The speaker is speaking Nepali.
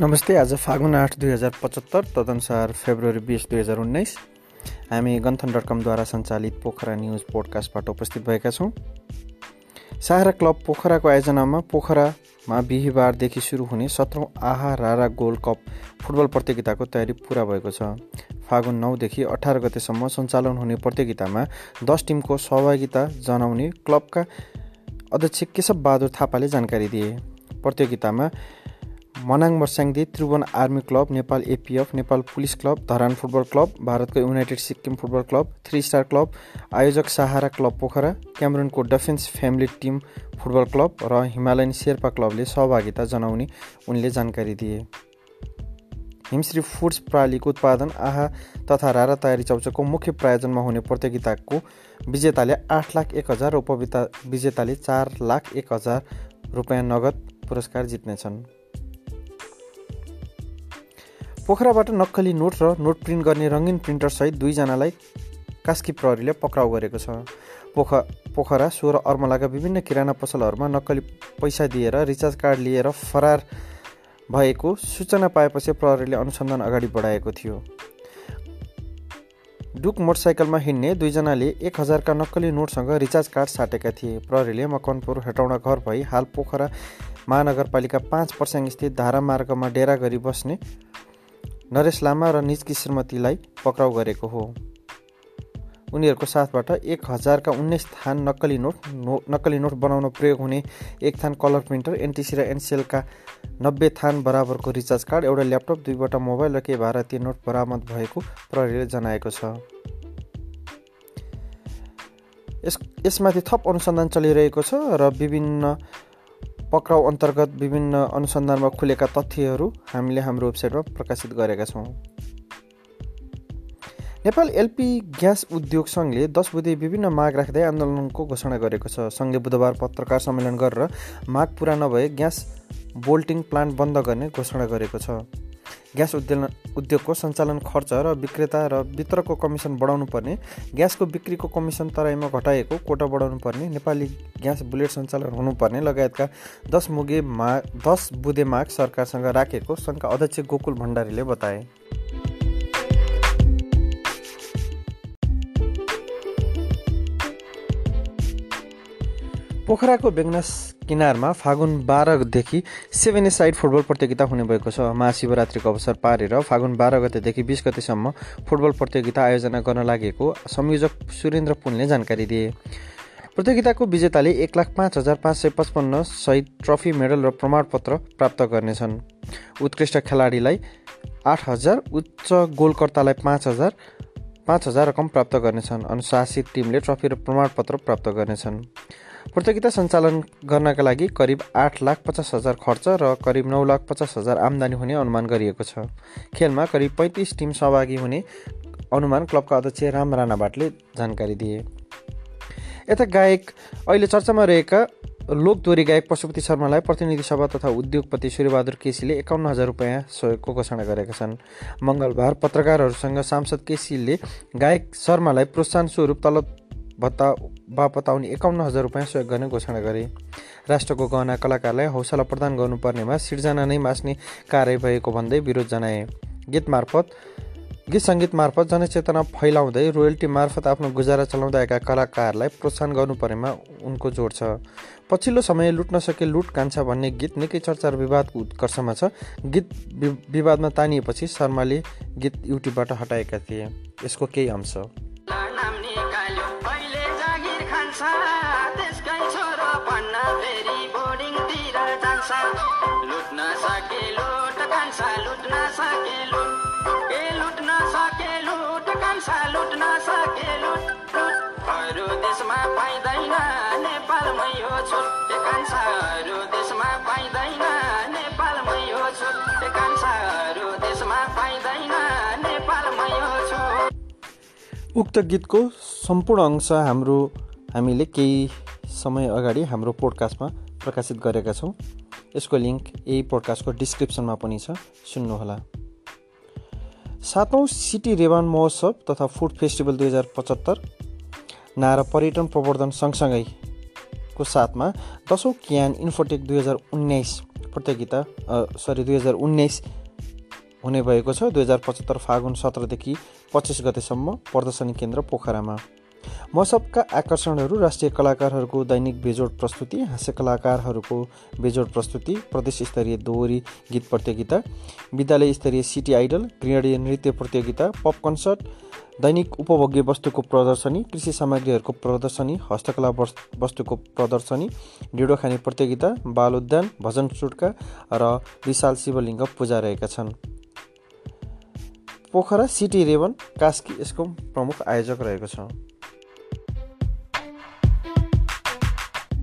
नमस्ते आज फागुन आठ दुई हजार पचहत्तर तदनुसार फेब्रुअरी बिस दुई हजार उन्नाइस। हामी गन्थन डट कमद्वारा सञ्चालित पोखरा न्युज पोडकास्टबाट उपस्थित भएका छौँ। साहरा क्लब पोखराको आयोजनामा पोखरामा बिहिबारदेखि सुरु हुने सत्रौँ आहा रारा गोल्ड कप फुटबल प्रतियोगिताको तयारी पुरा भएको छ। फागुन नौदेखि अठार गतेसम्म सञ्चालन हुने प्रतियोगितामा दस टिमको सहभागिता जनाउने क्लबका अध्यक्ष केशव बहादुर थापाले जानकारी दिए। प्रतियोगितामा Manang Marsyangdi Tribhuvan army club Nepal APF Nepal police club Dharan football club भारतको United Sikkim football club three star club आयोजक Sahara club Pokhara क्यामरुनको defence family team football club र हिमालयन शेर्पा क्लबले सहभागिता जनाउने उनले जानकारी दिए। हिमश्री फुड्स प्रणालीको उत्पादन आहा तथा रारा तयारी चौचको मुख्य प्रायोजनमा हुने प्रतियोगिताको विजेताले आठ लाख एक हजार र उपविता विजेताले चार लाख एक हजार रुपियाँ नगद पुरस्कार जित्नेछन्। पोखराबाट नक्कली नोट र नोट प्रिन्ट गर्ने रङ्गीन प्रिन्टरसहित दुईजनालाई कास्की प्रहरीले पक्राउ गरेको छ। पोख पोखरा सोह्र अर्मलाका विभिन्न किराना पसलहरूमा नक्कली पैसा दिएर रिचार्ज कार्ड लिएर फरार भएको सूचना पाएपछि प्रहरीले अनुसन्धान अगाडि बढाएको थियो। डुक मोटरसाइकलमा हिँड्ने दुईजनाले एक हजारका नक्कली नोटसँग रिचार्ज कार्ड साटेका थिए। प्रहरीले मकनपुर हेटौँडा घर भई हाल पोखरा महानगरपालिका पाँच पर्स्याङ स्थित धारा मार्गमा डेरा गरी बस्ने नरेश लामा र निजकी श्रीमतीलाई पक्राउ गरेको हो। उनीहरूको साथबाट एक हजारका उन्नाइस थान नक्कली नोट नो नक्कली नोट बनाउन प्रयोग हुने एक थान कलर प्रिन्टर एनटिसी र एनसिएलका नब्बे थान बराबरको रिचार्ज कार्ड एउटा ल्यापटप दुईवटा मोबाइल र केही भारतीय नोट बरामद भएको प्रहरीले जनाएको छ। यस यसमाथि थप अनुसन्धान चलिरहेको छ र विभिन्न पक्राउ अन्तर्गत विभिन्न अनुसन्धानमा खुलेका तथ्यहरू हामीले हाम्रो वेबसाइटमा प्रकाशित गरेका छौँ। नेपाल एलपी ग्यास उद्योग सङ्घले दस बुधे विभिन्न माग राख्दै आन्दोलनको घोषणा गरेको छ। सङ्घले बुधबार पत्रकार सम्मेलन गरेर माग पुरा नभए ग्यास बोल्टिङ प्लान्ट बन्द गर्ने घोषणा गरेको छ। ग्यास उद्योग उद्योगको सञ्चालन खर्च र विक्रेता र वितरकको कमिसन बढाउनु पर्ने ग्यासको बिक्रीको कमिसन तराईमा घटाएको कोटा बढाउनु पर्ने नेपाली ग्यास बुलेट सञ्चालन हुनुपर्ने। लगायतका दस मुगे मा दस बुधे माग सरकारसँग राखेको सङ्घका अध्यक्ष गोकुल भण्डारीले बताए। पोखराको बेगनास किनारमा फागुन बाह्रदेखि सेभेन साइड फुटबल प्रतियोगिता हुने भएको छ। महाशिवरात्रिको अवसर पारेर फागुन बाह्र गतेदेखि बिस गतेसम्म फुटबल प्रतियोगिता आयोजना गर्न लागेको संयोजक सुरेन्द्र पुनले जानकारी दिए। प्रतियोगिताको विजेताले एक लाख पाँच हजार पाँच सय पचपन्न सहित ट्रफी मेडल र प्रमाणपत्र प्राप्त गर्नेछन्। उत्कृष्ट खेलाडीलाई आठ हजार उच्च गोलकर्तालाई पाँच हजार पाँच हजार रकम प्राप्त गर्नेछन्। अनुशासित टिमले ट्रफी र प्रमाणपत्र प्राप्त गर्नेछन्। प्रतियोगिता सञ्चालन गर्नका लागि करिब आठ लाख पचास हजार खर्च र करिब नौ लाख पचास हजार आम्दानी हुने अनुमान गरिएको छ। खेलमा करिब पैँतिस टिम सहभागी हुने अनुमान क्लबका अध्यक्ष राम राणा भाटले जानकारी दिए। यता गायक अहिले चर्चामा रहेका लोकदोरी गायक पशुपति शर्मालाई प्रतिनिधि सभा तथा उद्योगपति सूर्यबहादुर केसीले एकाउन्न हजार रुपियाँ सहयोगको घोषणा गरेका छन्। मङ्गलबार पत्रकारहरूसँग सांसद केसीले गायक शर्मालाई प्रोत्साहन स्वरूप तलब भत्ता बापत आउने एकाउन्न हजार रुपियाँ सहयोग गर्ने घोषणा गरे। राष्ट्रको गहना कलाकारलाई हौसला प्रदान गर्नुपर्नेमा सिर्जना नै मास्ने कार्य भएको भन्दै विरोध जनाए। गीत मार्फत गीत सङ्गीत मार्फत जनचेतना फैलाउँदै रोयल्टी मार्फत आफ्नो गुजारा चलाउँदै आएका कलाकारलाई प्रोत्साहन गर्नुपर्नेमा उनको जोड छ। पछिल्लो समय लुट्न सके लुट कान्छ भन्ने गीत निकै चर्चा र विवादको उत्कर्षमा छ। गीत विवादमा तानिएपछि शर्माले गीत युट्युबबाट हटाएका थिए। यसको केही अंश उक्त गीतको सम्पूर्ण अंश हाम्रो हामीले केही समय अगाडि हाम्रो पोडकास्टमा प्रकाशित गरेका छौँ। यसको लिङ्क यही पोडकास्टको डिस्क्रिप्सनमा पनि छ सुन्नुहोला। सातौँ सिटी रेवान महोत्सव तथा फुड फेस्टिभल दुई हजार पचहत्तर नारा पर्यटन प्रवर्धन सँगसँगै को साथमा दसौँ क्यान इन्फोटेक दुई हजार उन्नाइस प्रतियोगिता सरी दुई हजार उन्नाइस हुने भएको छ। दुई हजार पचहत्तर फागुन सत्रदेखि पच्चिस गतेसम्म प्रदर्शनी केन्द्र पोखरामा। मसबका आकर्षणहरू राष्ट्रिय कलाकारहरूको दैनिक बेजोड प्रस्तुति हाँस्य कलाकारहरूको बेजोड प्रस्तुति प्रदेश स्तरीय दोहोरी गीत प्रतियोगिता विद्यालय स्तरीय सिटी आइडल क्रीडीय नृत्य प्रतियोगिता पप कन्सर्ट दैनिक उपभोग्य वस्तुको प्रदर्शनी कृषि सामग्रीहरूको प्रदर्शनी हस्तकला वस्तुको प्रदर्शनी डिडो खाने प्रतियोगिता बाल उद्यान भजन चुटका र विशाल शिवलिङ्ग पूजा रहेका छन्। पोखरा सिटी रेवन कास्की यसको प्रमुख आयोजक रहेको छ।